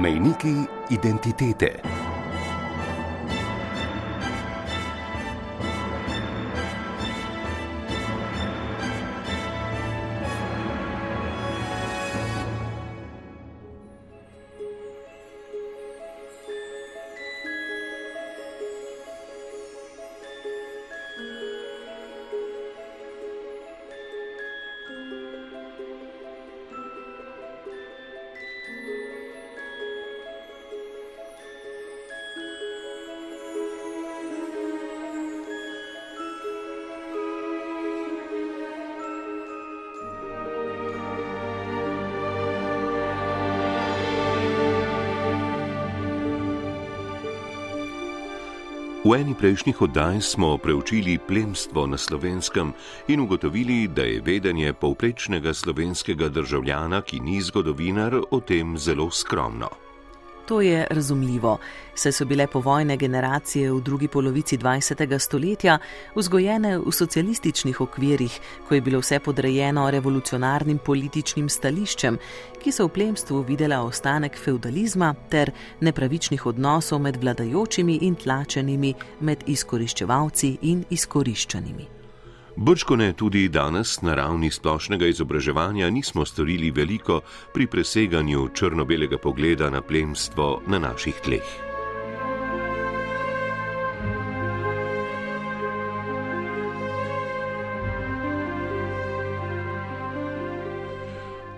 Mejniki identitete. V eni prejšnjih oddaj smo preučili plemstvo na slovenskem in ugotovili, da je vedenje povprečnega slovenskega državljana, ki ni zgodovinar, o tem zelo skromno. To je razumljivo, saj so bile povojne generacije v drugi polovici 20. stoletja vzgojene v socialističnih okvirih, ko je bilo vse podrejeno revolucionarnim političnim stališčem, ki so v plemstvu videla ostanek feudalizma ter nepravičnih odnosov med vladajočimi in tlačenimi, med izkoriščevalci in izkoriščanimi. Brčko ne tudi danes na ravni splošnega izobraževanja nismo storili veliko pri preseganju črno-belega pogleda na plemstvo na naših tleh.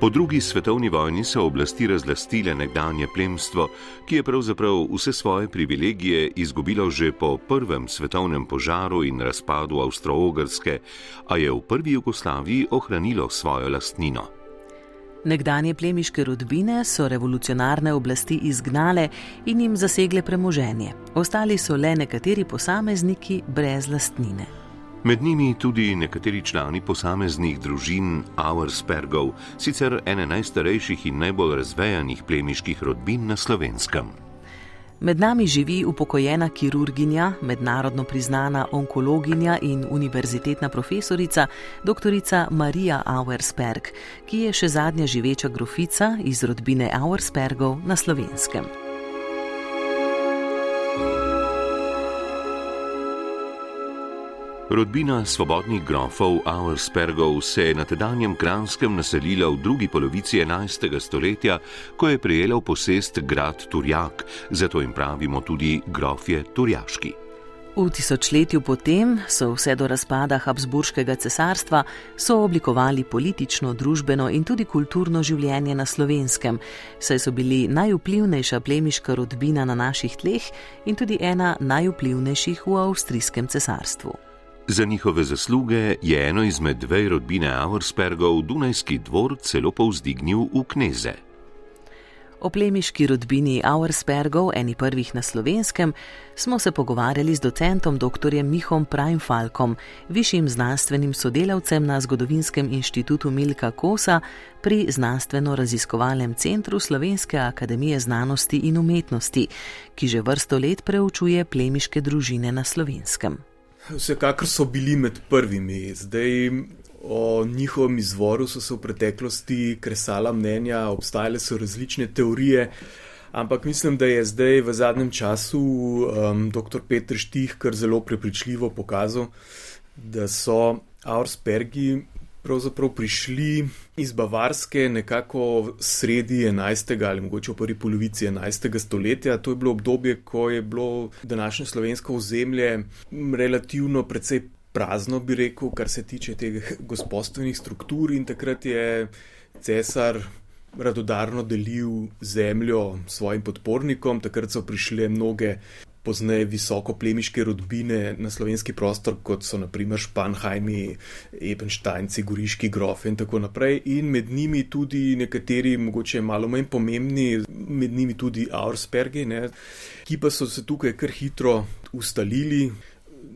Po drugi svetovni vojni so oblasti razlastile nekdanje plemstvo, ki je pravzaprav vse svoje privilegije izgubilo že po prvem svetovnem požaru in razpadu Avstro-Ogrske, a je v prvi Jugoslaviji ohranilo svojo lastnino. Nekdanje plemiške rodbine so revolucionarne oblasti izgnale in jim zasegle premoženje. Ostali so le nekateri posamezniki brez lastnine. Med njimi tudi nekateri člani posameznih družin Auerspergov, sicer ene najstarejših in najbolj razvejanih plemiških rodbin na slovenskem. Med nami živi upokojena kirurginja, mednarodno priznana onkologinja in univerzitetna profesorica dr. Marija Auersperg, ki je še zadnja živeča grofica iz rodbine Auerspergov na slovenskem. Rodbina svobodnih grofov Auerspergov se je na tedanjem Kranskem naselila v drugi polovici 11. stoletja, ko je prejela v posest grad Turjak, zato jim pravimo tudi grofje Turjaški. V tisočletju potem so vse do razpada Habsburškega cesarstva sooblikovali politično, družbeno in tudi kulturno življenje na slovenskem, saj so bili najvplivnejša plemiška rodbina na naših tleh in tudi ena najvplivnejših v avstrijskem cesarstvu. Za njihove zasluge je eno izmed dveh rodbine Auerspergov Dunajski dvor celo povzdignil v kneze. O plemiški rodbini Auerspergov, eni prvih na slovenskem, smo se pogovarjali z docentom dr. Mihom Prajmfalkom, višjim znanstvenim sodelavcem na Zgodovinskem inštitutu Milka Kosa pri Znanstveno-raziskovalnem centru Slovenske akademije znanosti in umetnosti, ki že vrsto let preučuje plemiške družine na slovenskem. Vsekakor so bili med prvimi. Zdaj o njihovem izvoru so se v preteklosti kresala mnenja, obstajale so različne teorije, ampak mislim, da je zdaj v zadnjem času um, dr. Petr Štih kar zelo prepričljivo pokazal, da so Auerspergi pravzaprav prišli iz Bavarske nekako sredi 11. ali mogoče v prvi polovici 11. stoletja. To je bilo obdobje, ko je bilo današnje slovensko ozemlje relativno precej prazno, bi rekel, kar se tiče teh gospodstvenih struktur in takrat je cesar. Radodarno delil zemljo svojim podpornikom, takrat so prišle mnoge pozneje visoko plemiške rodbine na slovenski prostor, kot so naprimer Španhajmi, Ebenštajnci, Goriški grof in tako naprej. In med njimi tudi nekateri, mogoče malo manj pomembni, med njimi tudi Auerspergi, ne, ki pa so se tukaj kar hitro ustalili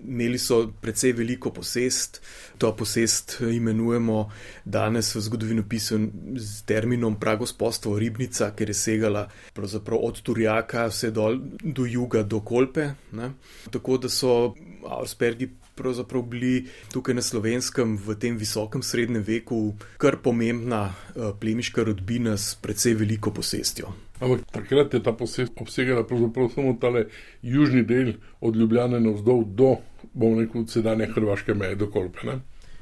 imeli so precej veliko posest. To posest imenujemo danes v zgodovinopisu z terminom pragospostvo Ribnica, ker je segala od Turjaka vse dol do juga do Kolpe. Ne. Tako da so Auerspergi pravzaprav bili tukaj na slovenskem v tem visokem srednjem veku kar pomembna uh, plemiška rodbina s precej veliko posestjo. Ampak takrat je ta posest obsegala pravzaprav samo tale južni del od Ljubljana navzdol do, bom rekel, sedanje hrvaške meje do Kolpe. Ne?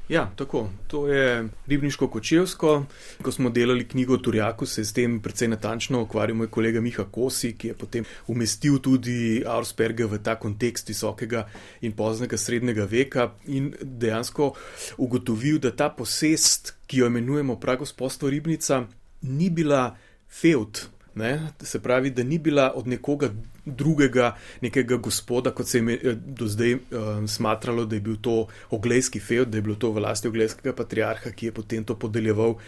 Ja, tako. To je ribniško kočevsko. Ko smo delali knjigo o Turjaku, se je s tem precej natančno ukvarjal moj kolega Miha Kosi, ki je potem umestil tudi Auersperge v ta kontekst visokega in poznega srednjega veka in dejansko ugotovil, da ta posest, ki jo imenujemo pragospodstvo ribnica, ni bila feud Ne? Se pravi, da ni bila od nekoga drugega, nekega gospoda, kot se je eh, do zdaj uh, smatralo, da je bil to oglejski feud, da je bilo to v lasti oglejskega patriarha, ki je potem to podeljeval uh,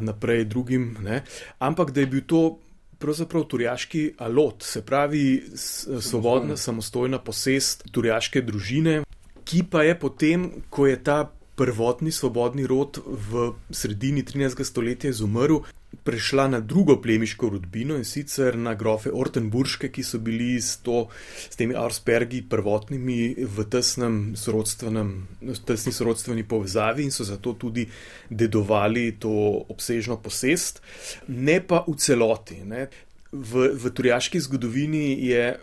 naprej drugim. Ne? Ampak da je bil to pravzaprav turjaški alot, se pravi, svobodna, samostojna posest turjaške družine, ki pa je potem, ko je ta prvotni svobodni rod v sredini 13. stoletja izumrl, prešla na drugo plemiško rodbino in sicer na grofe Ortenburške, ki so bili s, to, s temi Arspergi prvotnimi v tesnem sorodstvenem, tesni sorodstveni povezavi in so zato tudi dedovali to obsežno posest, ne pa v celoti. Ne. V, v turjaški zgodovini je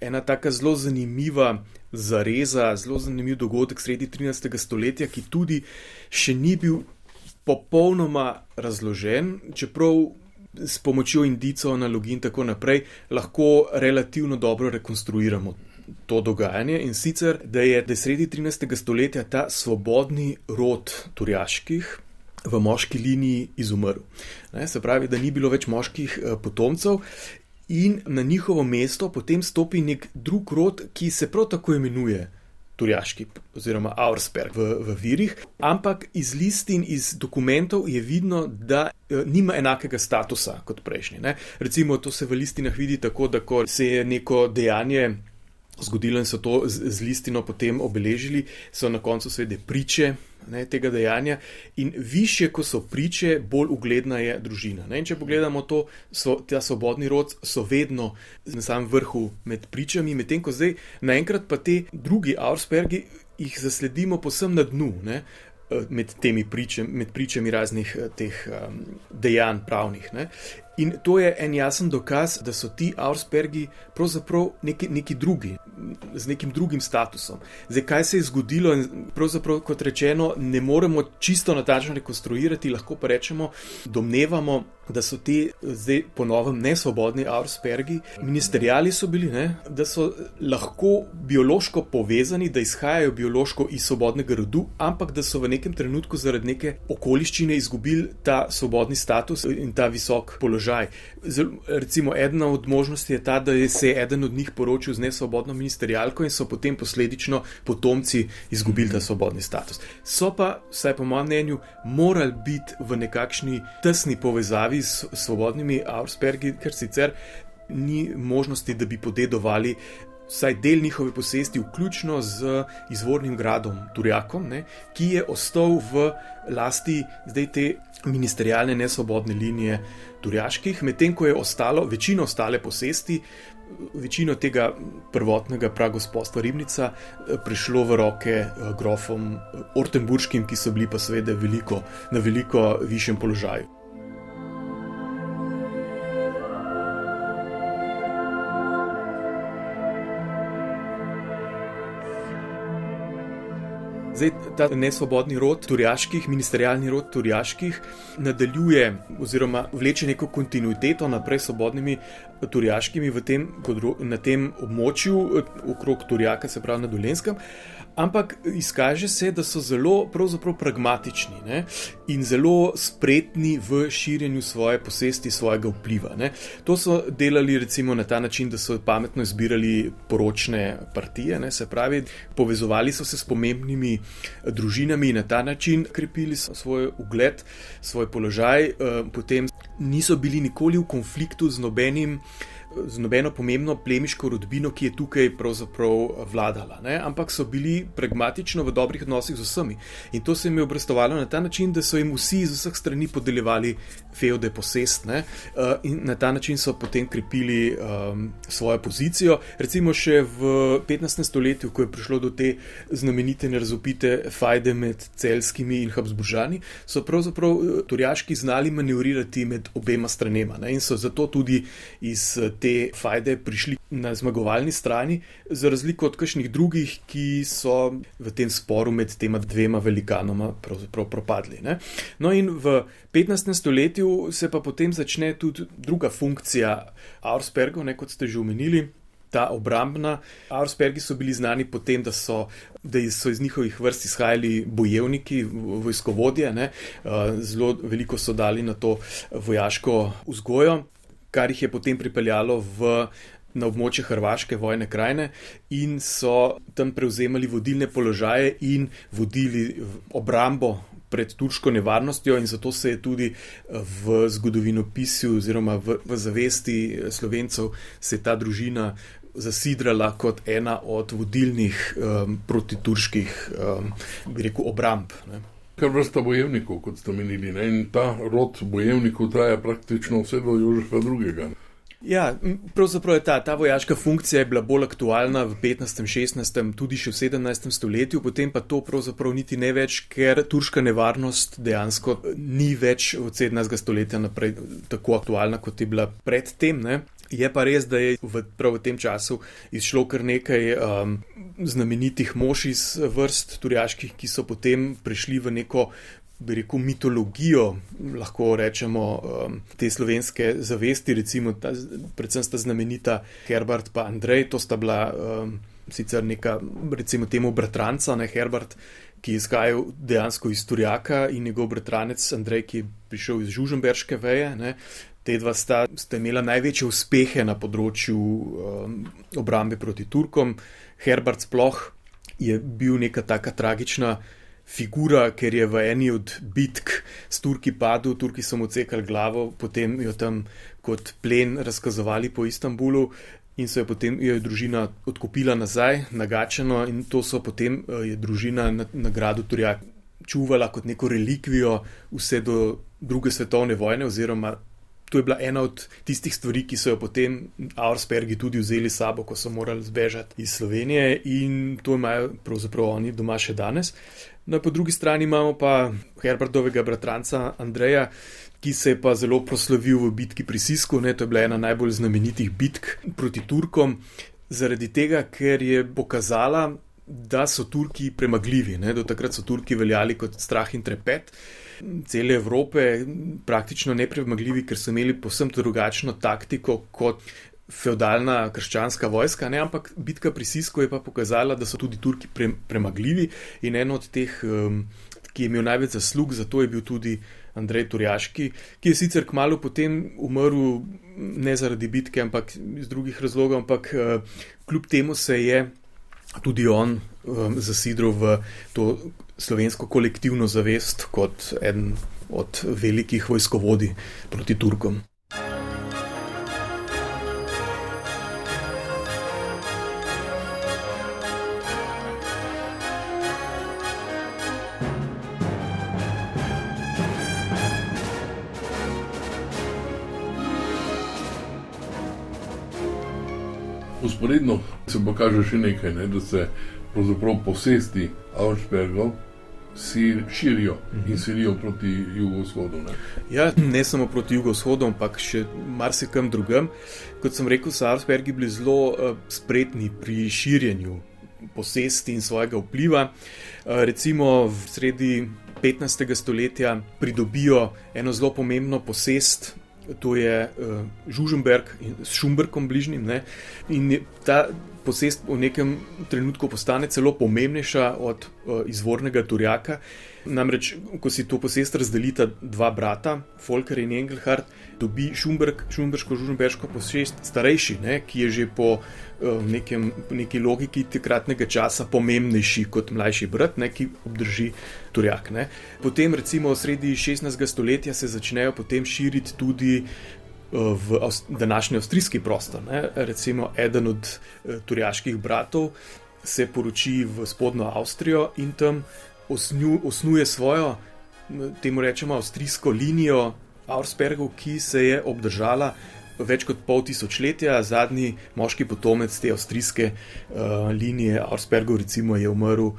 ena taka zelo zanimiva zareza, zelo zanimiv dogodek sredi 13. stoletja, ki tudi še ni bil popolnoma razložen, čeprav s pomočjo indicov, analogij in tako naprej lahko relativno dobro rekonstruiramo to dogajanje. In sicer, da je do sredi 13. stoletja ta svobodni rod turjaških. V moški liniji izumrl. Ne, se pravi, da ni bilo več moških eh, potomcev, in na njihovo mesto potem stopi nek drug rod, ki se prav tako imenuje Turjaški oziroma Auersberg v, v virih, ampak iz listin, iz dokumentov je vidno, da e, nima enakega statusa kot prejšnji. Ne? Recimo, to se v listinah vidi tako, da ko se je neko dejanje zgodilo in so to z, z listino potem obeležili, so na koncu seveda priče ne, tega dejanja. In više, ko so priče, bolj ugledna je družina. Ne, če pogledamo to, so, ta svobodni rod so vedno na samem vrhu med pričami, medtem ko zdaj naenkrat pa te drugi Auerspergi jih zasledimo posem na dnu. Ne. Med temi pričem, med pričami raznih teh um, dejanj pravnih. Ne. In to je en jasen dokaz, da so ti Auerspergi pravzaprav neki, neki drugi, z nekim drugim statusom. Zdaj, kaj se je zgodilo, in pravzaprav, kot rečeno, ne moremo čisto natančno rekonstruirati, lahko pa rečemo, domnevamo, da so ti zdaj ponovno nesvobodni Auerspergi, ministrijali so bili, ne, da so lahko biološko povezani, da izhajajo biološko iz svobodnega rodu, ampak da so v nekem trenutku zaradi neke okoliščine izgubili ta svobodni status in ta visok položaj položaj. Recimo, ena od možnosti je ta, da se je eden od njih poročil z nesvobodno ministerijalko in so potem posledično potomci izgubili ta svobodni status. So pa, vsaj po mojem mnenju, morali biti v nekakšni tesni povezavi s svobodnimi Auerspergi, ker sicer ni možnosti, da bi podedovali vsaj del njihove posesti, vključno z izvornim gradom Turjakom, ne, ki je ostal v lasti zdaj te ministerijalne nesvobodne linije Turjaških, medtem ko je ostalo večino ostale posesti. Večino tega prvotnega pragospodstva Ribnica prišlo v roke eh, grofom Ortenburškim, ki so bili pa seveda veliko, na veliko višjem položaju. Zdaj, ta nesvobodni rod turjaških, ministerijalni rod turjaških, nadaljuje oziroma vleče neko kontinuiteto naprej svobodnimi turjaškimi tem, na tem območju, okrog Turjaka, se pravi na Dolenskem. Ampak izkaže se, da so zelo pragmatični ne? in zelo spretni v širjenju svoje posesti, svojega vpliva. Ne? To so delali recimo na ta način, da so pametno izbirali poročne partije, ne? se pravi, povezovali so se s pomembnimi družinami in na ta način krepili svoj ugled, svoj položaj, eh, potem niso bili nikoli v konfliktu z nobenim z nobeno pomembno plemiško rodbino, ki je tukaj pravzaprav vladala, ne? ampak so bili pragmatično v dobrih odnosih z vsemi. In to se jim je obrestovalo na ta način, da so jim vsi iz vseh strani podeljevali feode posestne uh, in na ta način so potem krepili um, svojo pozicijo. Recimo še v 15. stoletju, ko je prišlo do te znamenite in razopite fajde med celskimi in habsburžani, so pravzaprav eh, turjaški znali manevrirati med obema stranema ne? in so zato tudi iz eh, te fajde prišli na zmagovalni strani, za razliko od kakšnih drugih, ki so v tem sporu med tema dvema velikanoma pravzaprav propadli. Ne? No in v 15. stoletju se pa potem začne tudi druga funkcija Auerspergov, kot ste že omenili. Ta obrambna. Auerspergi so bili znani potem, da so, da so iz njihovih vrst izhajali bojevniki, vojskovodje, ne? zelo veliko so dali na to vojaško vzgojo, kar jih je potem pripeljalo v na območje Hrvaške vojne krajine in so tam prevzemali vodilne položaje in vodili obrambo pred turško nevarnostjo, in zato se je tudi v zgodovinopisju oziroma v, v zavesti slovencev se ta družina zasidrala kot ena od vodilnih um, protiturških, um, bi rekel, obramb. Ne. Kar vrsta bojevnikov, kot ste menili, ne? in ta rod bojevnikov traja praktično vse do Jožefa II. Ja, pravzaprav je ta, ta vojaška funkcija bila bolj aktualna v 15., 16., tudi še v 17. stoletju, potem pa to pravzaprav niti ne več, ker turška nevarnost dejansko ni več od 17. stoletja naprej tako aktualna, kot je bila predtem. Ne? Je pa res, da je v, prav v tem času izšlo kar nekaj um, znamenitih mož iz vrst turjaških, ki so potem prišli v neko bi rekel, mitologijo, lahko rečemo, um, te slovenske zavesti, recimo, ta, predvsem sta znamenita Herbert in Andrej, to sta bila um, sicer neka, recimo, temu bratranca, ne Herbert, ki je izhajal dejansko iz Turjaka in njegov bratranec Andrej, ki je prišel iz Žuženberške veje. Ne. Te dva sta, sta imela največje uspehe na področju um, obrambe proti Turkom. Herbert sploh je bil neka taka tragična figura, ker je v eni od bitk s Turki padel, Turki so mu cekali glavo, potem jo tam kot plen razkazovali po Istanbulu. In so jo potem jo je družina odkupila nazaj, nagačeno, in to so potem eh, je družina na, na gradu Turjak čuvala kot neko relikvijo vse do druge svetovne vojne, oziroma to je bila ena od tistih stvari, ki so jo potem Auerspergi tudi vzeli sabo, ko so morali zbežati iz Slovenije in to imajo pravzaprav oni doma še danes. No, po drugi strani imamo pa Herbertovega bratranca Andreja, ki se je pa zelo proslavil v bitki pri Sisku. Ne, to je bila ena najbolj znamenitih bitk proti Turkom, zaradi tega, ker je pokazala, da so Turki premagljivi. Ne. Do takrat so Turki veljali kot strah in trepet. Cele Evrope, praktično nepremagljivi, ker so imeli posebno drugačno taktiko kot feudalna krščanska vojska, ne, ampak bitka pri Sisku je pa pokazala, da so tudi Turki pre, premagljivi in en od teh, um, ki je imel največ zaslug, zato je bil tudi Andrej Turjaški, ki je sicer kmalo potem umrl ne zaradi bitke, ampak iz drugih razlogov, ampak uh, kljub temu se je tudi on um, zasidral v to slovensko kolektivno zavest kot eden od velikih vojskovodij proti Turkom. Usporedno se bo kaže še nekaj, ne, da se pravzaprav posesti Augsburgov. Širijo in silijo proti jugovzhodu. Ne? Ja, ne samo proti jugovzhodu, ampak še marsikam drugam. Kot sem rekel, so Arsbergi bili zelo uh, spretni pri širjenju posesti in svojega vpliva. Uh, recimo v sredi 15. stoletja pridobijo eno zelo pomembno posest to je uh, Žuženberg s Šumbrkom bližnjim. Ne? In ta posest v nekem trenutku postane celo pomembnejša od uh, izvornega Turjaka. Namreč, ko si to posest razdelita dva brata, Folker in Engelhard, dobi Šumbrk, Šumbrško, Žuženberško posest starejši, ne? ki je že po uh, nekem, neki logiki takratnega časa pomembnejši kot mlajši brat, ne? ki obdrži Turjak. Ne? Potem, recimo, sredi 16. stoletja se začnejo potem širiti tudi v današnji avstrijski prostor. Ne. Recimo, eden od uh, turjaških bratov se poroči v spodnjo Avstrijo in tam osnju, osnuje svojo, temu rečemo, avstrijsko linijo Auerspergov, ki se je obdržala več kot pol tisočletja. Zadnji moški potomec te avstrijske uh, linije Auerspergov, recimo, je umrl.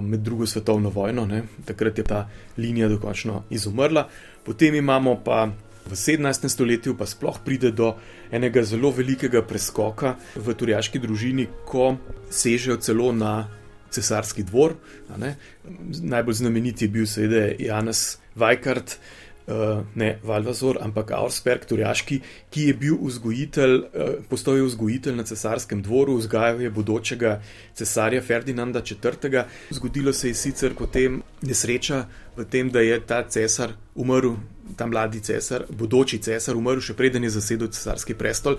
Med drugo svetovno vojno, ne? takrat je ta linija dokončno izumrla. Potem imamo pa v 17. stoletju, pa sploh pride do enega zelo velikega preskoka v turjaški družini, ko sežejo celo na cesarski dvor. Najbolj znamenit je bil seveda Janez Vajkart, uh, ne Valvazor, ampak Auersperg, turjaški, ki je bil vzgojitelj, uh, postal je vzgojitelj na cesarskem dvoru, vzgajal je bodočega cesarja Ferdinanda IV. Zgodilo se je sicer potem nesreča v tem, da je ta cesar umrl ta mladi cesar, bodoči cesar, umrl še preden je zasedel cesarski prestol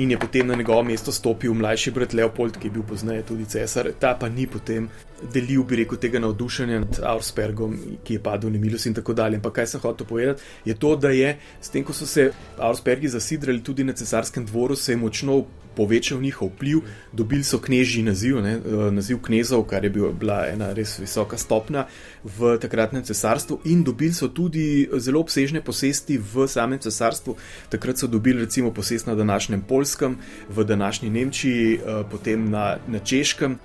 in je potem na njegovo mesto stopil mlajši brat Leopold, ki je bil pozneje tudi cesar. Ta pa ni potem delil, bi rekel, tega navdušenja nad Auerspergom, ki je padel v nemilost in tako dalje. Ampak kaj sem hotel povedati, je to, da je s tem, ko so se Auerspergi zasidrali tudi na cesarskem dvoru, se je močno povečal njihov vpliv, dobili so knežji naziv, ne, eh, naziv knezov, kar je bila ena res visoka stopnja v takratnem cesarstvu, in dobili so tudi zelo obsežne posesti v samem cesarstvu. Takrat so dobili recimo posest na današnjem Polskem, v današnji Nemčiji, eh, potem na, na Češkem.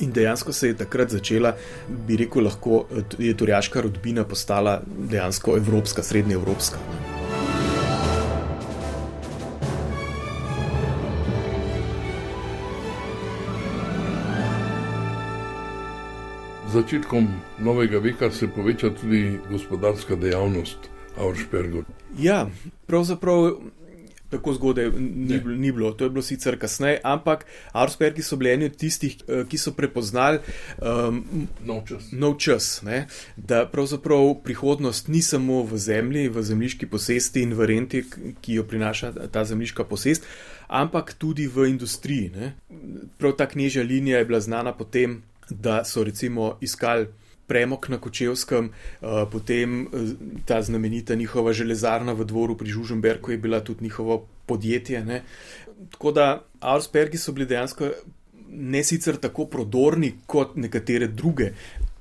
In dejansko se je takrat začela, bi rekel, lahko eh, je turjaška rodbina postala dejansko evropska, srednjeevropska. Ne. Začetkom novega veka se poveča tudi gospodarska dejavnost Auerspergov. Ja, pravzaprav tako zgodaj ni, ni bilo, to je bilo sicer kasneje, ampak Auerspergi so bili eni od tistih, eh, ki so prepoznali um, nov čas. Nov čas da pravzaprav prihodnost ni samo v zemlji, v zemljiški posesti in v renti, ki jo prinaša ta zemljiška posest. Ampak tudi v industriji. Ne? Prav ta knježja linija je bila znana potem da so recimo iskali premog na Kočevskem, uh, potem uh, ta znamenita njihova železarna v dvoru pri Žuženberku je bila tudi njihovo podjetje. Ne. Tako da Auerspergi so bili dejansko ne sicer tako prodorni kot nekatere druge.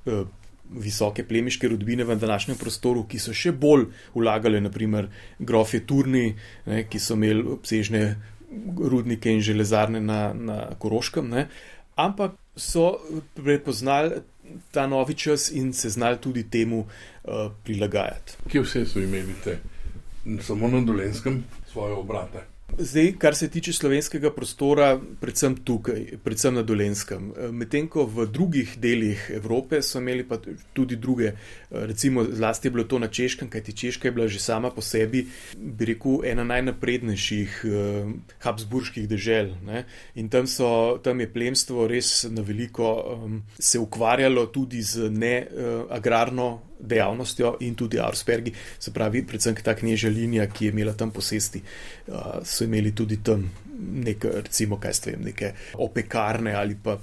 Uh, Visoke plemiške rodbine v današnjem prostoru, ki so še bolj vlagali, naprimer, grofje Turni, ne, ki so imeli obsežne rudnike in železarne na, na Koroškem. Ne. Ampak so prepoznali ta novi čas in se znali tudi temu uh, prilagajati. Kje vse so imeli te, samo na dolenskem, svoje obrate? Zdaj, kar se tiče slovenskega prostora, predvsem tukaj, predvsem na Dolenskem. Medtem ko v drugih delih Evrope so imeli pa tudi druge, recimo zlasti je bilo to na Češkem, kajti Češka je bila že sama po sebi, bi rekel, ena najnaprednejših uh, habsburških dežel. Ne? In tam, so, tam je plemstvo res na veliko um, se ukvarjalo tudi z neagrarno uh, dejavnostjo in tudi Arspergi, se pravi, predvsem ta knježja linija, ki je imela tam posesti, uh, so imeli tudi tam neke, recimo, kaj ste vem, neke opekarne ali pa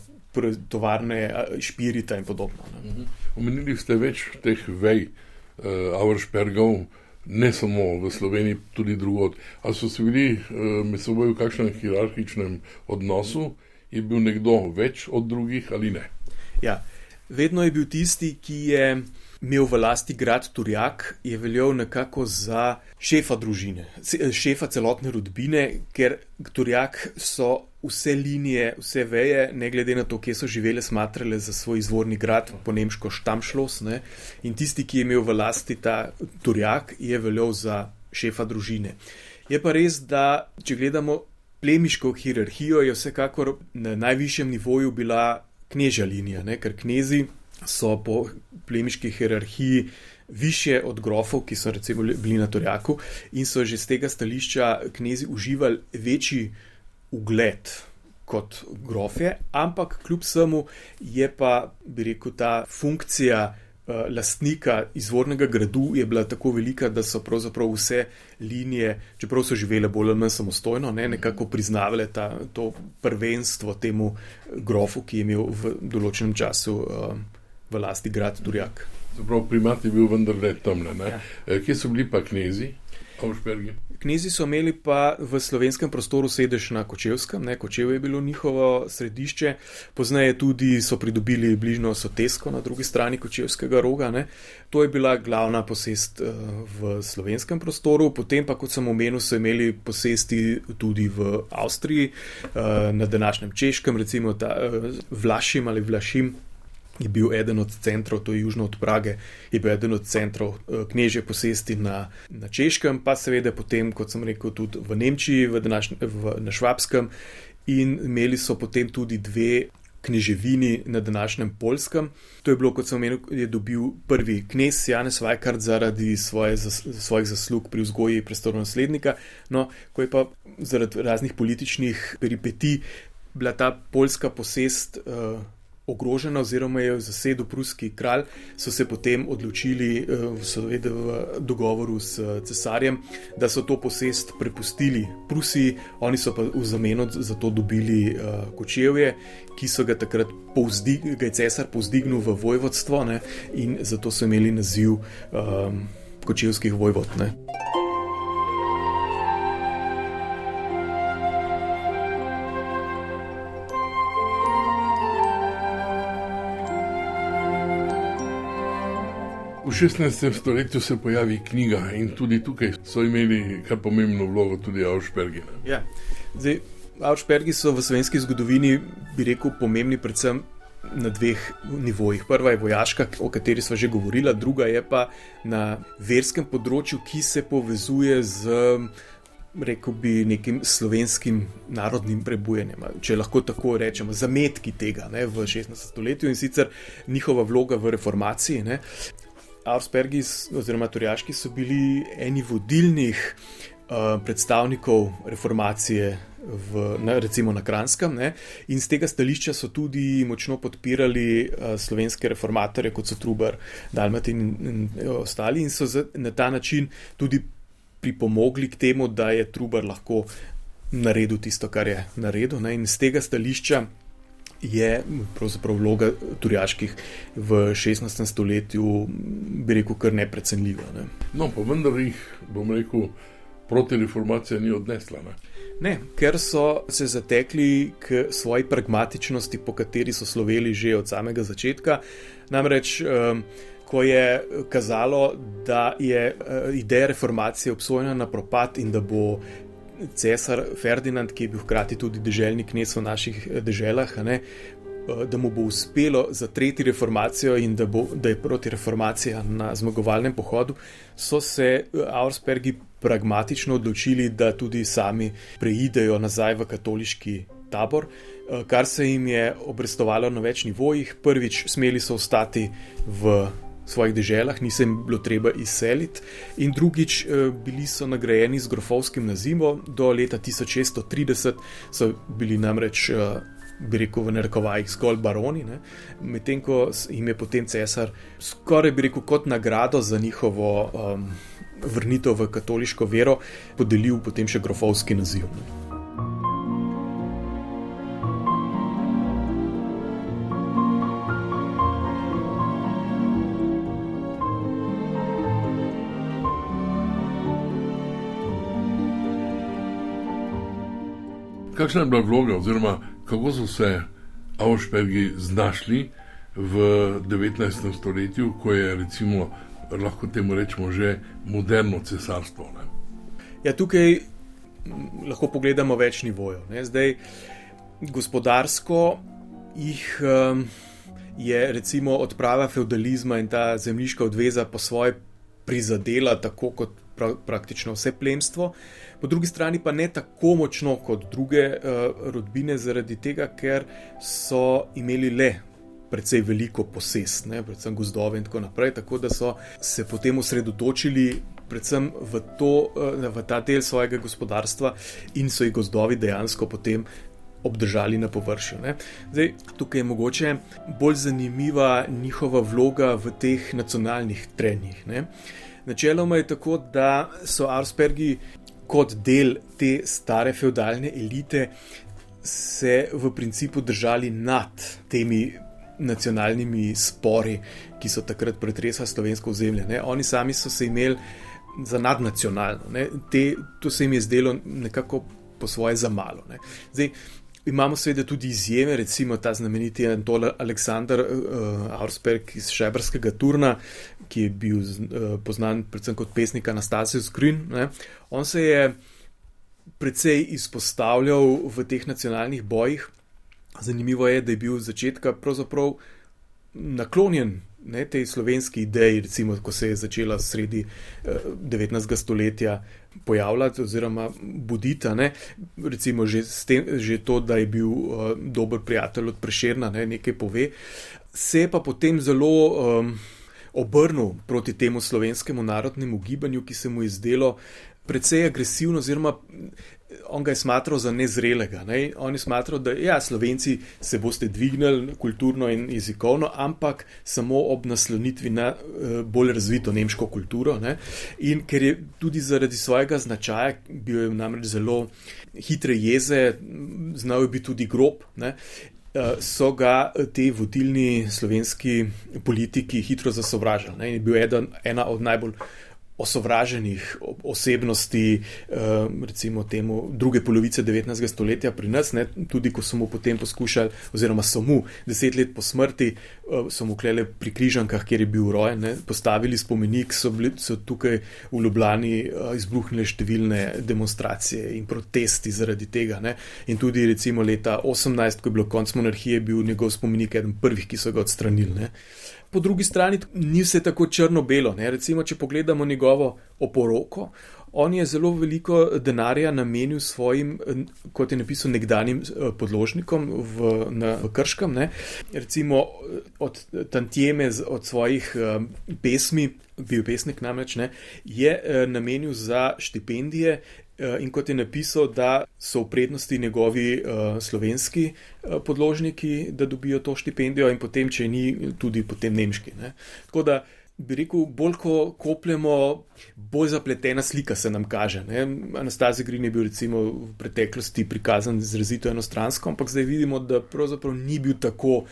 tovarne špirita in podobno. Ne. Mhm. Omenili ste več teh vej uh, Arspergov. Ne samo v Sloveniji, tudi drugod. Ali so se bili med seboj v kakšnem hierarhičnem odnosu, je bil nekdo več od drugih ali ne? Ja, vedno je bil tisti, ki je imel v lasti grad Turjak, je veljal nekako za šefa družine, šefa celotne rodbine, ker Turjak so vse linije, vse veje, ne glede na to, kje so živele, smatrale za svoj izvorni grad, po nemško Štamšlos. Ne? In tisti, ki je imel v lasti ta Turjak, je veljal za šefa družine. Je pa res, da če gledamo plemiško hierarhijo, je vsekakor na najvišjem nivoju bila knežja linija, ne? ker knezi so po plemiški hierarhiji više od grofov, ki so recimo bili na Torjaku in so že z tega stališča knezi uživali večji ugled kot grofje, ampak kljub vsemu je pa, bi rekel, ta funkcija uh, lastnika izvornega gradu je bila tako velika, da so pravzaprav vse linije, čeprav so živele bolj ali manj samostojno, ne, nekako priznavale ta, to prvenstvo temu grofu, ki je imel v določenem času uh, v lasti grad Turjak. Zaprav primat je bil vendar le tam. Ja. Eh, kje so bili pa knezi? Avšpergi. Knezi so imeli pa v slovenskem prostoru sedež na Kočevskem, ne, Kočev je bilo njihovo središče, poznaje tudi so pridobili bližnjo Sotesko na drugi strani Kočevskega roga. Ne. To je bila glavna posest uh, v slovenskem prostoru, potem pa, kot sem omenil, so imeli posesti tudi v Avstriji, uh, na današnjem Češkem, recimo ta, Vlašim ali Vlašim je bil eden od centrov, to je južno od Prage, je bil eden od centrov eh, knežje posesti na, na Češkem, pa seveda potem, kot sem rekel, tudi v Nemčiji, v današnj, v, na Švabskem, in imeli so potem tudi dve. Kneževini na današnjem Polskem. To je bilo, kot sem omenil, je dobil prvi knez Janez Vajkard zaradi svoje, svojih zaslug pri vzgoji prestolnega naslednika. No, ko je pa zaradi raznih političnih peripetij bila ta polska posest uh, ogrožena, oziroma je zasedel pruski kralj, so se potem odločili, eh, seveda v dogovoru s cesarjem, da so to posest prepustili Prusiji, oni so pa v zameno za to dobili uh, kočevje, ki so ga takrat povzdignili, ga je cesar povzdignil v vojvodstvo ne, in zato so imeli naziv um, kočevskih vojvod. Ne. 16. stoletju se pojavi knjiga in tudi tukaj so imeli kar pomembno vlogo tudi Avšpergi. Ja. Avšpergi so v slovenski zgodovini, bi rekel, pomembni predvsem na dveh nivojih. Prva je vojaška, o kateri smo že govorili, druga je pa na verskem področju, ki se povezuje z. Rekl bi nekim slovenskim narodnim prebujenjem, če lahko tako rečemo, zametki tega ne, v 16. stoletju in sicer njihova vloga v reformaciji. Ne. Augsburgi oziroma Turjaški so bili eni vodilnih uh, predstavnikov reformacije. V, na, recimo na Kranskem, ne? in z tega stališča so tudi močno podpirali uh, slovenske reformatorje, kot so Trubar, Dalmatin in, in, in ostali, in so z, na ta način tudi pripomogli k temu, da je Trubar lahko naredil tisto, kar je naredil. Ne? In z tega stališča je pravzaprav vloga turjaških v 16. stoletju, bi rekel, kar neprecenljiva. Ne. No, pa vendar jih, bom rekel, protireformacija ni odnesla. Ne. Ne, ker so se zatekli k svoji pragmatičnosti, po kateri so sloveli že od samega začetka. Namreč, ko je kazalo, da je ideja reformacije obsojena na propad in da bo cesar Ferdinand, ki je bil hkrati tudi državni knes v naših eh, državah, eh, da mu bo uspelo zatreti reformacijo in da, bo, da je proti reformaciji na zmagovalnem pohodu, so se eh, Auerspergi pragmatično odločili, da tudi sami preidejo nazaj v katoliški tabor. Kar se jim je obrestovalo na več nivojih. Prvič, smeli so ostati v svojih deželah, ni se jim bilo treba izseliti, in drugič, eh, bili so nagrajeni z grofovskim nazivom, do leta 1630 so bili namreč. Eh, bi rekel v narekovajih zgolj baroni, medtem ko jim je potem cesar, skoraj bi rekel, kot nagrado za njihovo um, vrnitev v katoliško vero, podelil potem še grofovski naziv. Ne. Kakšna je bila vloga, oziroma kako so se Avšpergi znašli v 19. stoletju, ko je recimo, lahko temu rečemo že moderno cesarstvo? Ne? Ja, tukaj lahko pogledamo več nivojev. Ne? Zdaj, gospodarsko jih um, je recimo odprava feudalizma in ta zemljiška odveza po svoje prizadela, tako kot pra, praktično vse plemstvo, po drugi strani pa ne tako močno kot druge uh, rodbine, zaradi tega, ker so imeli le. Predvsej veliko posest, ne, predvsem gozdove in tako naprej, tako da so se potem osredotočili predvsem v, to, eh, v ta del svojega gospodarstva in so jih gozdovi dejansko potem obdržali na površju. Zdaj, tukaj je mogoče bolj zanimiva njihova vloga v teh nacionalnih trenjih. Ne. Načeloma je tako, da so Arspergi kot del te stare feudalne elite se v principu držali nad temi nacionalnimi spori, ki so takrat pretresali slovensko ozemlje. Ne? Oni sami so se imeli za nadnacionalno. Te, to se jim je zdelo nekako po svoje za malo. Zdaj, imamo seveda tudi izjeme, recimo ta znameniti Antol Aleksandr uh, Auersberg iz Šebrskega turna, ki je bil uh, poznan predvsem kot pesnik Anastasijo Skrin. Ne? On se je precej izpostavljal v teh nacionalnih bojih. Zanimivo je, da je bil od začetka pravzaprav naklonjen ne, tej slovenski ideji, recimo, ko se je začela sredi eh, 19. stoletja pojavljati oziroma buditi. Recimo že, tem, že to, da je bil uh, dober prijatelj od Prešerna, ne, nekaj pove. Se je pa potem zelo um, obrnil proti temu slovenskemu narodnemu gibanju, ki se mu je zdelo precej agresivno, oziroma on ga je smatral za nezrelega. Ne? On je smatral, da ja, Slovenci se boste dvignili kulturno in jezikovno, ampak samo ob naslonitvi na uh, bolj razvito nemško kulturo. Ne? In ker je tudi zaradi svojega značaja, bil je namreč zelo hitre jeze, znal je biti tudi grob. Ne? Eh, so ga ti vodilni slovenski politiki hitro zasovražali. Je bil eden, ena od najbolj osovraženih osebnosti, eh, recimo temu druge polovice 19. stoletja pri nas, ne, tudi ko so mu potem poskušali, oziroma so mu deset let po smrti, eh, so mu klele pri križankah, kjer je bil rojen, ne, postavili spomenik, so, bili, so tukaj v Ljubljani eh, izbruhnile številne demonstracije in protesti zaradi tega. Ne, in tudi recimo leta 18, ko je bilo konc monarhije, bil njegov spomenik eden prvih, ki so ga odstranili. Ne po drugi strani ni vse tako črno-belo. Recimo, če pogledamo njegovo oporoko, on je zelo veliko denarja namenil svojim, kot je napisal, nekdanjim eh, podložnikom v, na, v Krškem. Ne? Recimo od Tantjeme, od svojih uh, pesmi, bil pesnik namreč, ne, je uh, namenil za štipendije Eh, in kot je napisal, da so v prednosti njegovi uh, slovenski uh, podložniki, da dobijo to štipendijo, in potem, če ni, tudi potem nemški. Ne. Tako da bi rekel, bolj ko kopljemo, bolj zapletena slika se nam kaže. Anastazij Grin je bil recimo v preteklosti prikazan izrazito enostransko, ampak zdaj vidimo, da pravzaprav ni bil tako.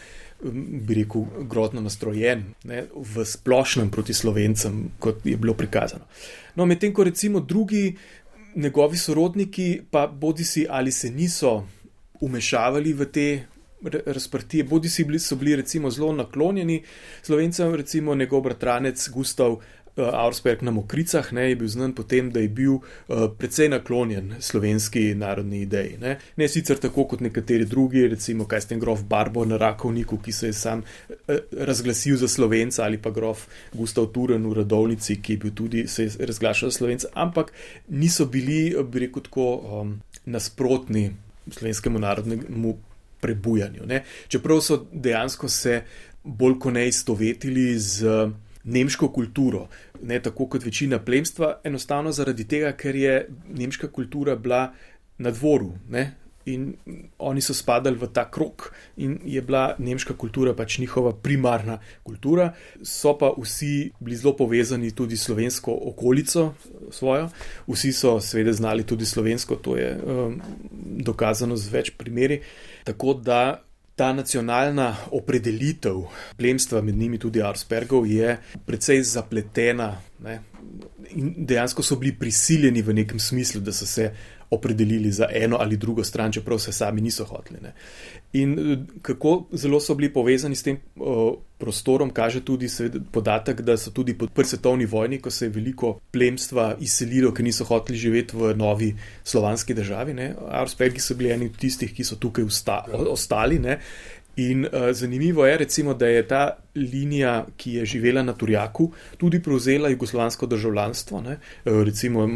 Bi rekel, grozno nastrojen ne, v splošnem proti slovencem, kot je bilo prikazano. No, medtem ko recimo drugi njegovi sorodniki pa bodi si ali se niso umešavali v te razprtije, bodi si bili, bili recimo zelo naklonjeni slovencem, recimo njegov bratranec Gustav uh, Auersberg na Mokricah, ne, je bil znan potem, da je bil uh, precej naklonjen slovenski narodni ideji. Ne. ne sicer tako kot nekateri drugi, recimo Kajsten grof Barbo na Rakovniku, ki se je sam uh, razglasil za slovenca, ali pa grof Gustav Turen v Radovnici, ki je bil tudi se je razglašal za slovenca, ampak niso bili, bi rekel, tako um, nasprotni slovenskemu narodnemu prebujanju. Ne. Čeprav so dejansko se bolj kot ne istovetili z nemško kulturo, ne tako kot večina plemstva, enostavno zaradi tega, ker je nemška kultura bila na dvoru. Ne? In oni so spadali v ta krok, in je bila nemška kultura pač njihova primarna kultura. So pa vsi bili zelo povezani tudi s slovensko okolico svojo, vsi so seveda znali tudi slovensko, to je um, dokazano z več primeri. Tako da Ta nacionalna opredelitev plemstva, med njimi tudi Arspergov, je precej zapletena. Ne? In dejansko so bili prisiljeni v nekem smislu, da so se opredelili za eno ali drugo stran, čeprav se sami niso hoteli. Ne. In eh, kako zelo so bili povezani s tem o, prostorom, kaže tudi podatek, da so tudi po prvi svetovni vojni, ko se je veliko plemstva izselilo, ker niso hoteli živeti v novi slovanski državi. Arspergi so bili eni od tistih, ki so tukaj usta, ostali. Ne. In uh, zanimivo je, recimo, da je ta linija, ki je živela na Turjaku, tudi prevzela jugoslovansko državljanstvo. Ne? Uh, recimo,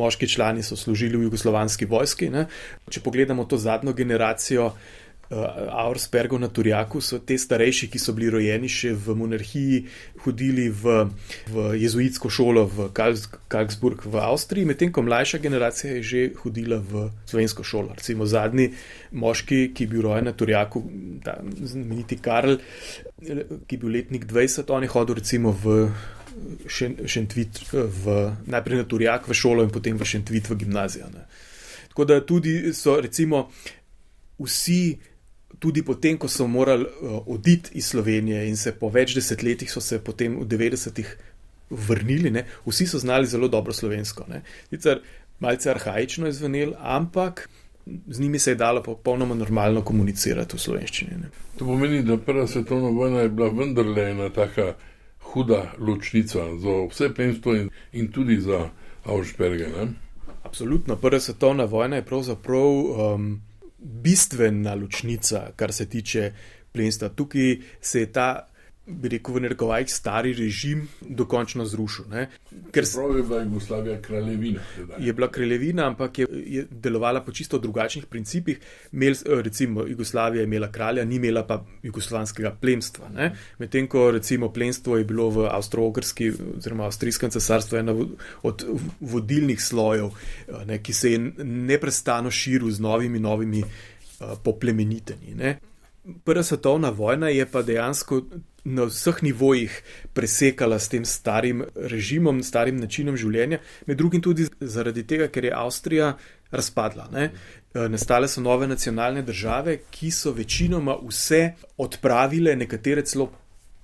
moški člani so služili v jugoslovanski vojski. Ne? Če pogledamo to zadnjo generacijo, uh, Auerspergov na Turjaku, so te starejši, ki so bili rojeni še v monarhiji, hodili v, v jezuitsko šolo v Karlsburg v Avstriji, medtem ko mlajša generacija je že hodila v slovensko šolo. Recimo zadnji moški, ki je bil rojen na Turjaku, ta znameniti Karl, ki je bil letnik 20, on je hodil recimo v. Šentvit, v, najprej na Turjak v šolo in potem v Šentvit v gimnazijo. Ne. Tako da tudi so, recimo, vsi tudi potem, ko so morali uh, oditi iz Slovenije in se po več desetletjih so se potem v 90-ih vrnili, ne, vsi so znali zelo dobro slovensko. Sicer malce arhajično je zvenel, ampak z njimi se je dalo popolnoma normalno komunicirati v slovenščini. Ne. To pomeni, da prva svetovna vojna je bila vendarle ena taka huda ločnica za vse plemstvo in, in tudi za. Ne? Absolutno, prva svetovna vojna je pravzaprav um, bistvena ločnica, kar se tiče plemstva. Tukaj se je ta bi rekel, v nerekovajih stari režim dokončno zrušil. Ker je bila Jugoslavija kraljevina. Teda. Je bila kraljevina, ampak je, je delovala po čisto drugačnih principih. Mel, recimo, Jugoslavija je imela kralja, ni imela pa jugoslovanskega plemstva. Medtem ko recimo plemstvo je bilo v Avstro-Ogrski oziroma Avstrijskem cesarstvu ena od vodilnih slojev, ne, ki se je neprestano širil z novimi, novimi uh, poplemenitenji. Prva svetovna vojna je pa dejansko na vseh nivojih presekala s tem starim režimom, starim načinom življenja, med drugim tudi zaradi tega, ker je Avstrija razpadla. Ne? E, nastale so nove nacionalne države, ki so večinoma vse odpravile, nekatere celo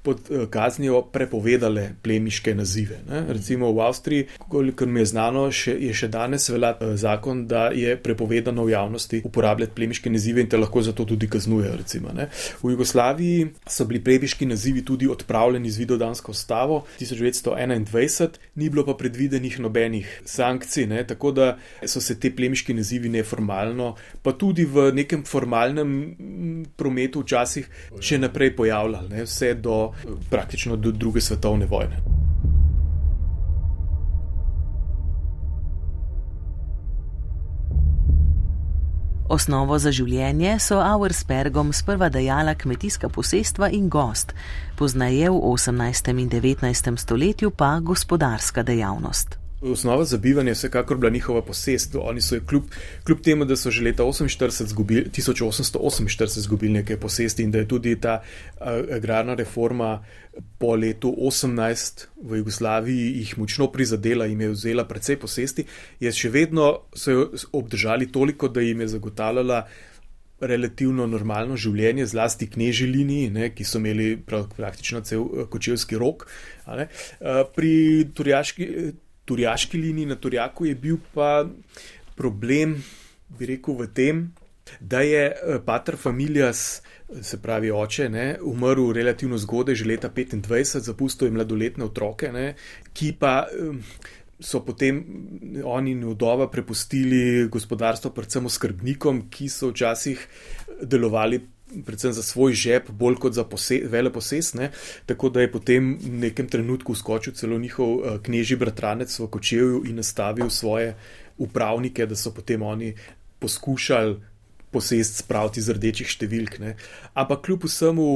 pod eh, kaznijo prepovedale plemiške nazive. Ne? Recimo v Avstriji, kolikor mi je znano, še, je še danes velja eh, zakon, da je prepovedano v javnosti uporabljati plemiške nazive in te lahko zato tudi kaznujejo. Recimo, v Jugoslaviji so bili plemiški nazivi tudi odpravljeni z vidodansko stavo 1921, ni bilo pa predvidenih nobenih sankcij, ne? tako da so se te plemiški nazivi neformalno, pa tudi v nekem formalnem mm, prometu včasih še naprej pojavljali, ne? vse do praktično do druge svetovne vojne. Osnovo za življenje so Auerspergom sprva dajala kmetijska posestva in gost, poznaje v 18. in 19. stoletju pa gospodarska dejavnost. Osnova za bivanje je vsekakor bila njihova posest. Oni so kljub, kljub temu, da so že leta 48 zgubili, 1848 izgubili nekaj posesti in da je tudi ta agrarna reforma po letu 18 v Jugoslaviji jih močno prizadela in je vzela precej posesti, je še vedno so jo obdržali toliko, da jim je zagotavljala relativno normalno življenje, zlasti kneži liniji, ne, ki so imeli praktično cel kočevski rok. Pri turjaški turjaški liniji na Turjaku je bil pa problem, bi rekel, v tem, da je eh, pater familias, se pravi oče, ne, umrl relativno zgodaj, že leta 25, zapustil je mladoletne otroke, ne, ki pa. So potem oni in vdova prepustili gospodarstvo, predvsem skrbnikom, ki so včasih delovali predvsem za svoj žep, bolj kot za vele posesne. Tako da je potem v nekem trenutku skočil celo njihov uh, knežji bratranec v Kočevju in nastavil svoje upravnike, da so potem oni poskušali posest spraviti z rdečih številk. Ne. Ampak kljub vsemu.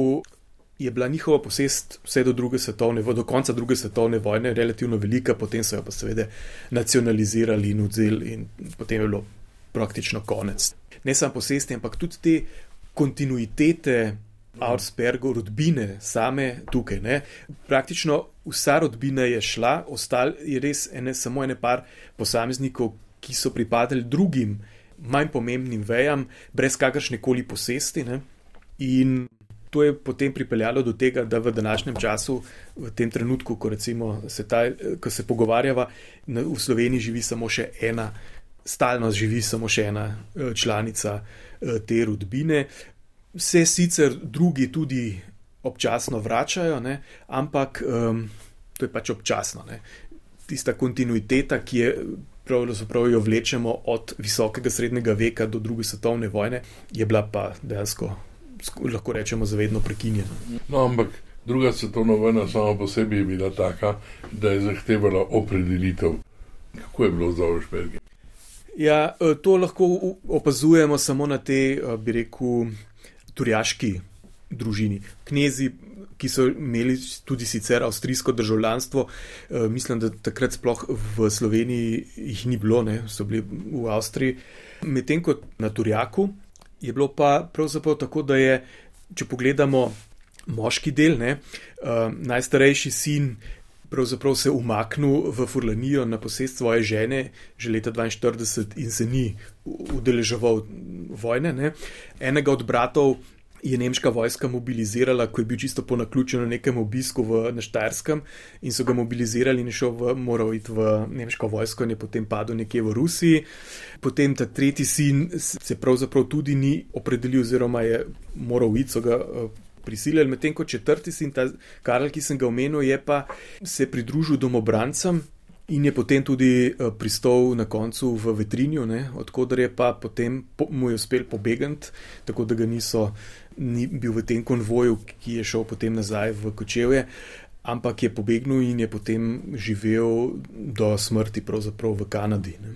Je bila njihova posest vse do, svetovne, do konca druge svetovne vojne relativno velika, potem so jo pa seveda nacionalizirali in odzeli, in potem je bilo praktično konec. Ne samo posesti, ampak tudi te kontinuitete Auerspergov rodbine same tukaj. Ne. Praktično vsa rodbina je šla, ostali je res ene, samo ene par posameznikov, ki so pripadali drugim, manj pomembnim vejam, brez kakršne koli posesti. Ne. In to je potem pripeljalo do tega, da v današnjem času, v tem trenutku, ko, se, ta, ko se pogovarjava, v Sloveniji živi samo še ena, stalno živi samo še ena eh, članica. Eh, te rodbine. Se sicer drugi tudi občasno vračajo, ne? ampak um, to je pač občasno. Ne? Tista kontinuiteta, ki je pravzaprav jo vlečemo od visokega srednjega veka do druge svetovne vojne, je bila pa dejansko, lahko rečemo, zavedno prekinjena. No, ampak druga svetovna vojna sama po sebi je bila taka, da je zahtevala opredelitev, kako je bilo za Ošperge. Ja, e, to lahko opazujemo samo na tej, e, bi rekel, turjaški družini. Knezi, ki so imeli tudi sicer avstrijsko državljanstvo, e, mislim, da takrat sploh v Sloveniji jih ni bilo, ne, so bili v Avstriji. Medtem ko na Turjaku je bilo pa pravzaprav tako, da je, če pogledamo moški del, ne, najstarejši sin pravzaprav se umaknil v Furlanijo na posest svoje žene že leta 42 in se ni udeleževal vojne. Ne. Enega od bratov je nemška vojska mobilizirala, ko je bil čisto po naključju na nekem obisku v Naštarskem in so ga mobilizirali in je šel v, moral iti v nemško vojsko in je potem padel nekje v Rusiji. Potem ta tretji sin se pravzaprav tudi ni opredelil oziroma je moral iti, so ga prisilili, medtem ko četrti sin, ta Karl, ki sem ga omenil, je pa se pridružil domobrancem. In je potem tudi uh, pristal na koncu v Vetrinju, odkudar je pa potem po, mu je uspel pobegati, tako da ga niso ni bil v tem konvoju, ki je šel potem nazaj v Kočevje, ampak je pobegnil in je potem živel do smrti, pravzaprav v Kanadi. Ne.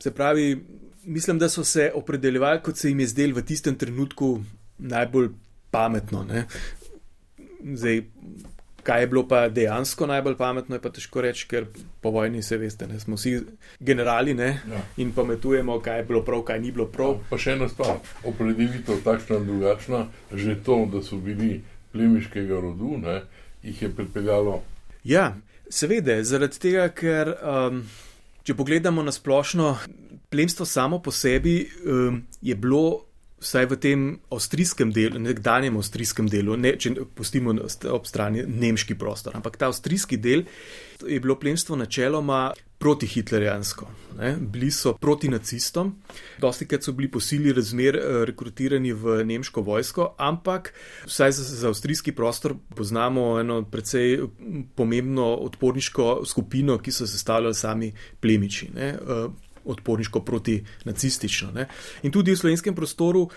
Se pravi, mislim, da so se opredeljevali, kot se jim je zdel v tistem trenutku najbolj pametno. Ne. Zdaj, Kaj je bilo pa dejansko najbolj pametno, je pa težko reči, ker po vojni se veste, ne, smo vsi generali ne, ja. in pametujemo, kaj je bilo prav, kaj ni bilo prav. Ja, pa še ena stvar, opredelitev takšna in drugačna, že to, da so bili plemiškega rodu, ne, jih je pripeljalo. Ja, seveda, zaradi tega, ker um, če pogledamo na splošno, plemstvo samo po sebi um, je bilo vsaj v tem avstrijskem delu, nekdanjem avstrijskem delu, ne, če pustimo ob strani nemški prostor, ampak ta avstrijski del je bilo plemstvo načeloma protihitlerjansko. Ne. Bili so proti nacistom, dosti krat so bili po sili razmer eh, rekrutirani v nemško vojsko, ampak vsaj za, za avstrijski prostor poznamo eno precej pomembno odporniško skupino, ki so sestavljali sami plemiči. Ne. Odporniško proti nacistično. Ne. In tudi v slovenskem prostoru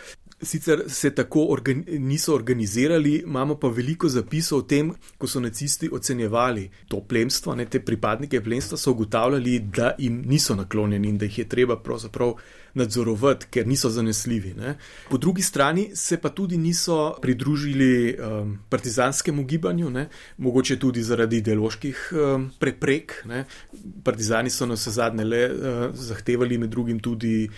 sicer se tako organi niso organizirali, imamo pa veliko zapisov o tem, ko so nacisti ocenjevali to plemstvo, ne, te pripadnike plemstva so ugotavljali, da jim niso naklonjeni in da jih je treba pravzaprav nadzorovati, ker niso zanesljivi. Ne. Po drugi strani se pa tudi niso pridružili um, partizanskemu gibanju, ne. mogoče tudi zaradi ideoloških um, preprek. Ne. Partizani so na vse zadnje le uh, zahtevali med drugim tudi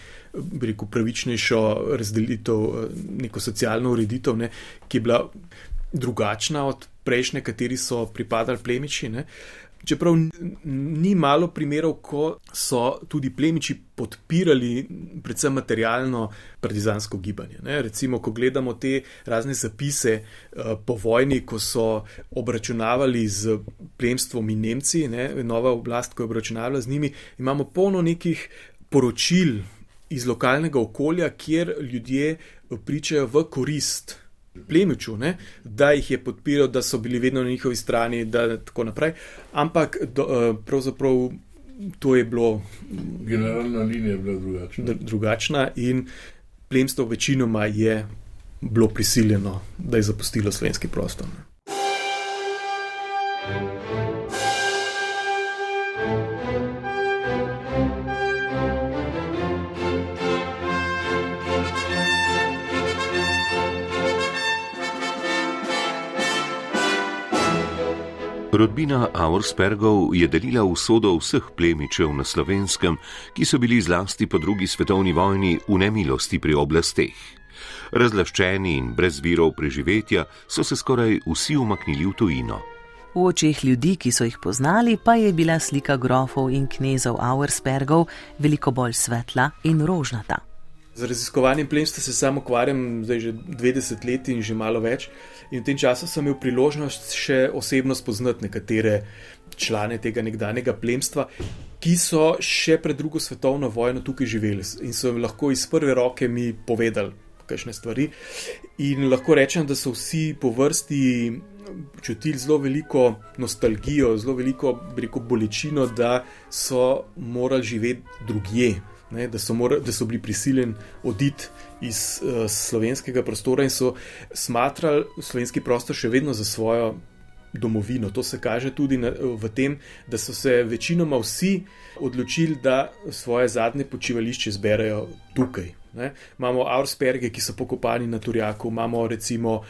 rekel, pravičnejšo razdelitev, uh, neko socialno ureditev, ne, ki je bila drugačna od prejšnje, kateri so pripadali plemiči. Ne. Čeprav ni malo primerov, ko so tudi plemiči podpirali predvsem materialno partizansko gibanje. Ne? Recimo, ko gledamo te razne zapise uh, po vojni, ko so obračunavali z plemstvom in Nemci, ne? nova oblast, ko je obračunavala z njimi, imamo polno nekih poročil iz lokalnega okolja, kjer ljudje pričajo v korist plemiču, ne, da jih je podpiral, da so bili vedno na njihovi strani, da tako naprej. Ampak do, uh, pravzaprav to je bilo. Generalna linija je bila drugačna. Drugačna in plemstvo večinoma je bilo prisiljeno, da je zapustilo slovenski prostor. Ne. Rodbina Auerspergov je delila usodo vseh plemičev na slovenskem, ki so bili zlasti po drugi svetovni vojni v nemilosti pri oblasteh. Razlaščeni in brez virov preživetja so se skoraj vsi umaknili v tujino. V očeh ljudi, ki so jih poznali, pa je bila slika grofov in knezov Auerspergov veliko bolj svetla in rožnata. Z raziskovanjem plemstva se samo ukvarjam že 20 let in že malo več. In v tem času sem imel priložnost še osebno spoznati nekatere člane tega nekdanjega plemstva, ki so še pred drugo svetovno vojno tukaj živeli in so lahko iz prve roke mi povedali kakšne stvari. In lahko rečem, da so vsi po vrsti čutili zelo veliko nostalgijo, zelo veliko, veliko bolečino, da so morali živeti drugje ne, da, so mora, da so bili prisiljeni oditi iz uh, slovenskega prostora in so smatrali slovenski prostor še vedno za svojo domovino. To se kaže tudi na, v tem, da so se večinoma vsi odločili, da svoje zadnje počivališče zberejo tukaj. Ne. Imamo Aursperge, ki so pokopani na Turjaku, imamo recimo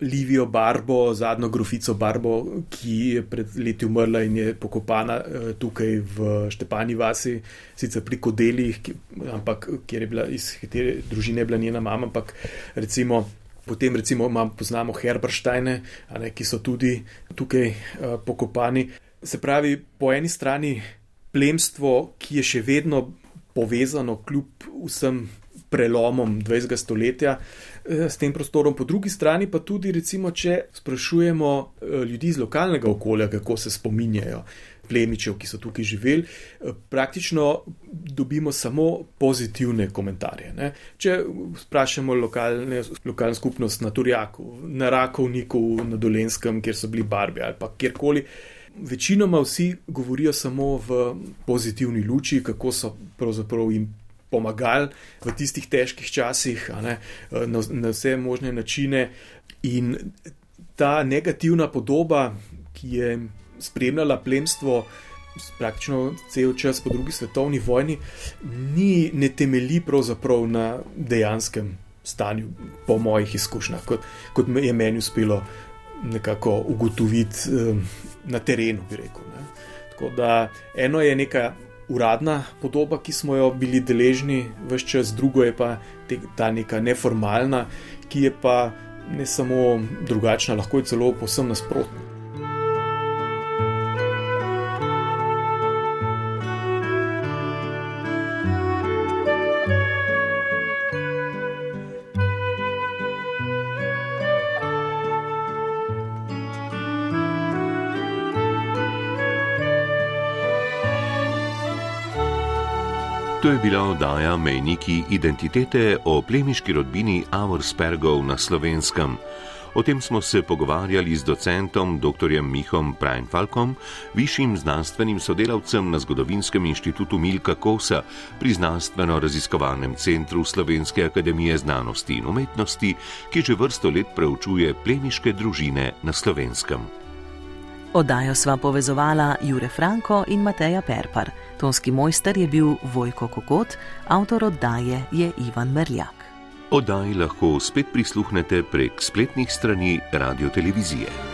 Livijo Barbo, zadnjo grofico Barbo, ki je pred leti umrla in je pokopana uh, tukaj v Štepani vasi, sicer pri Kodelih, ki, ampak kjer je bila iz katere družine je bila njena mama, ampak recimo. Potem recimo imam, poznamo Herberštajne, ki so tudi tukaj uh, pokopani. Se pravi, po eni strani plemstvo, ki je še vedno povezano kljub vsem prelomom 20. stoletja, eh, s tem prostorom, po drugi strani pa tudi, recimo, če sprašujemo eh, ljudi iz lokalnega okolja, kako se spominjajo plemičev, ki so tukaj živeli, praktično dobimo samo pozitivne komentarje. Ne. Če vprašamo lokalne, lokalno skupnost na Turjaku, na Rakovniku, na Dolenskem, kjer so bili barbi ali pa kjerkoli. Večinoma vsi govorijo samo v pozitivni luči, kako so pravzaprav jim pomagali v tistih težkih časih, ne, na, na vse možne načine. In ta negativna podoba, ki je spremljala plemstvo praktično cel čas po drugi svetovni vojni, ni, ne temelji pravzaprav na dejanskem stanju, po mojih izkušnjah, kot, kot je meni uspelo nekako ugotoviti na terenu, bi rekel. Ne. Tako da eno je neka uradna podoba, ki smo jo bili deležni vse čas, drugo je pa te, ta neka neformalna, ki je pa ne samo drugačna, lahko je celo posebno nasprotna. To je bila oddaja Mejniki identitete o plemiški rodbini Avorspergov na slovenskem. O tem smo se pogovarjali z docentom dr. Mihom Prajnfalkom, višjim znanstvenim sodelavcem na Zgodovinskem inštitutu Milka Kosa pri Znanstveno-raziskovalnem centru Slovenske akademije znanosti in umetnosti, ki že vrsto let preučuje plemiške družine na slovenskem. Oddajo sva povezovala Jure Franko in Mateja Perpar. Tonski mojster je bil Vojko Kokot, avtor oddaje je Ivan Merljak. Oddaji lahko spet prisluhnete prek spletnih strani Radio Televizije.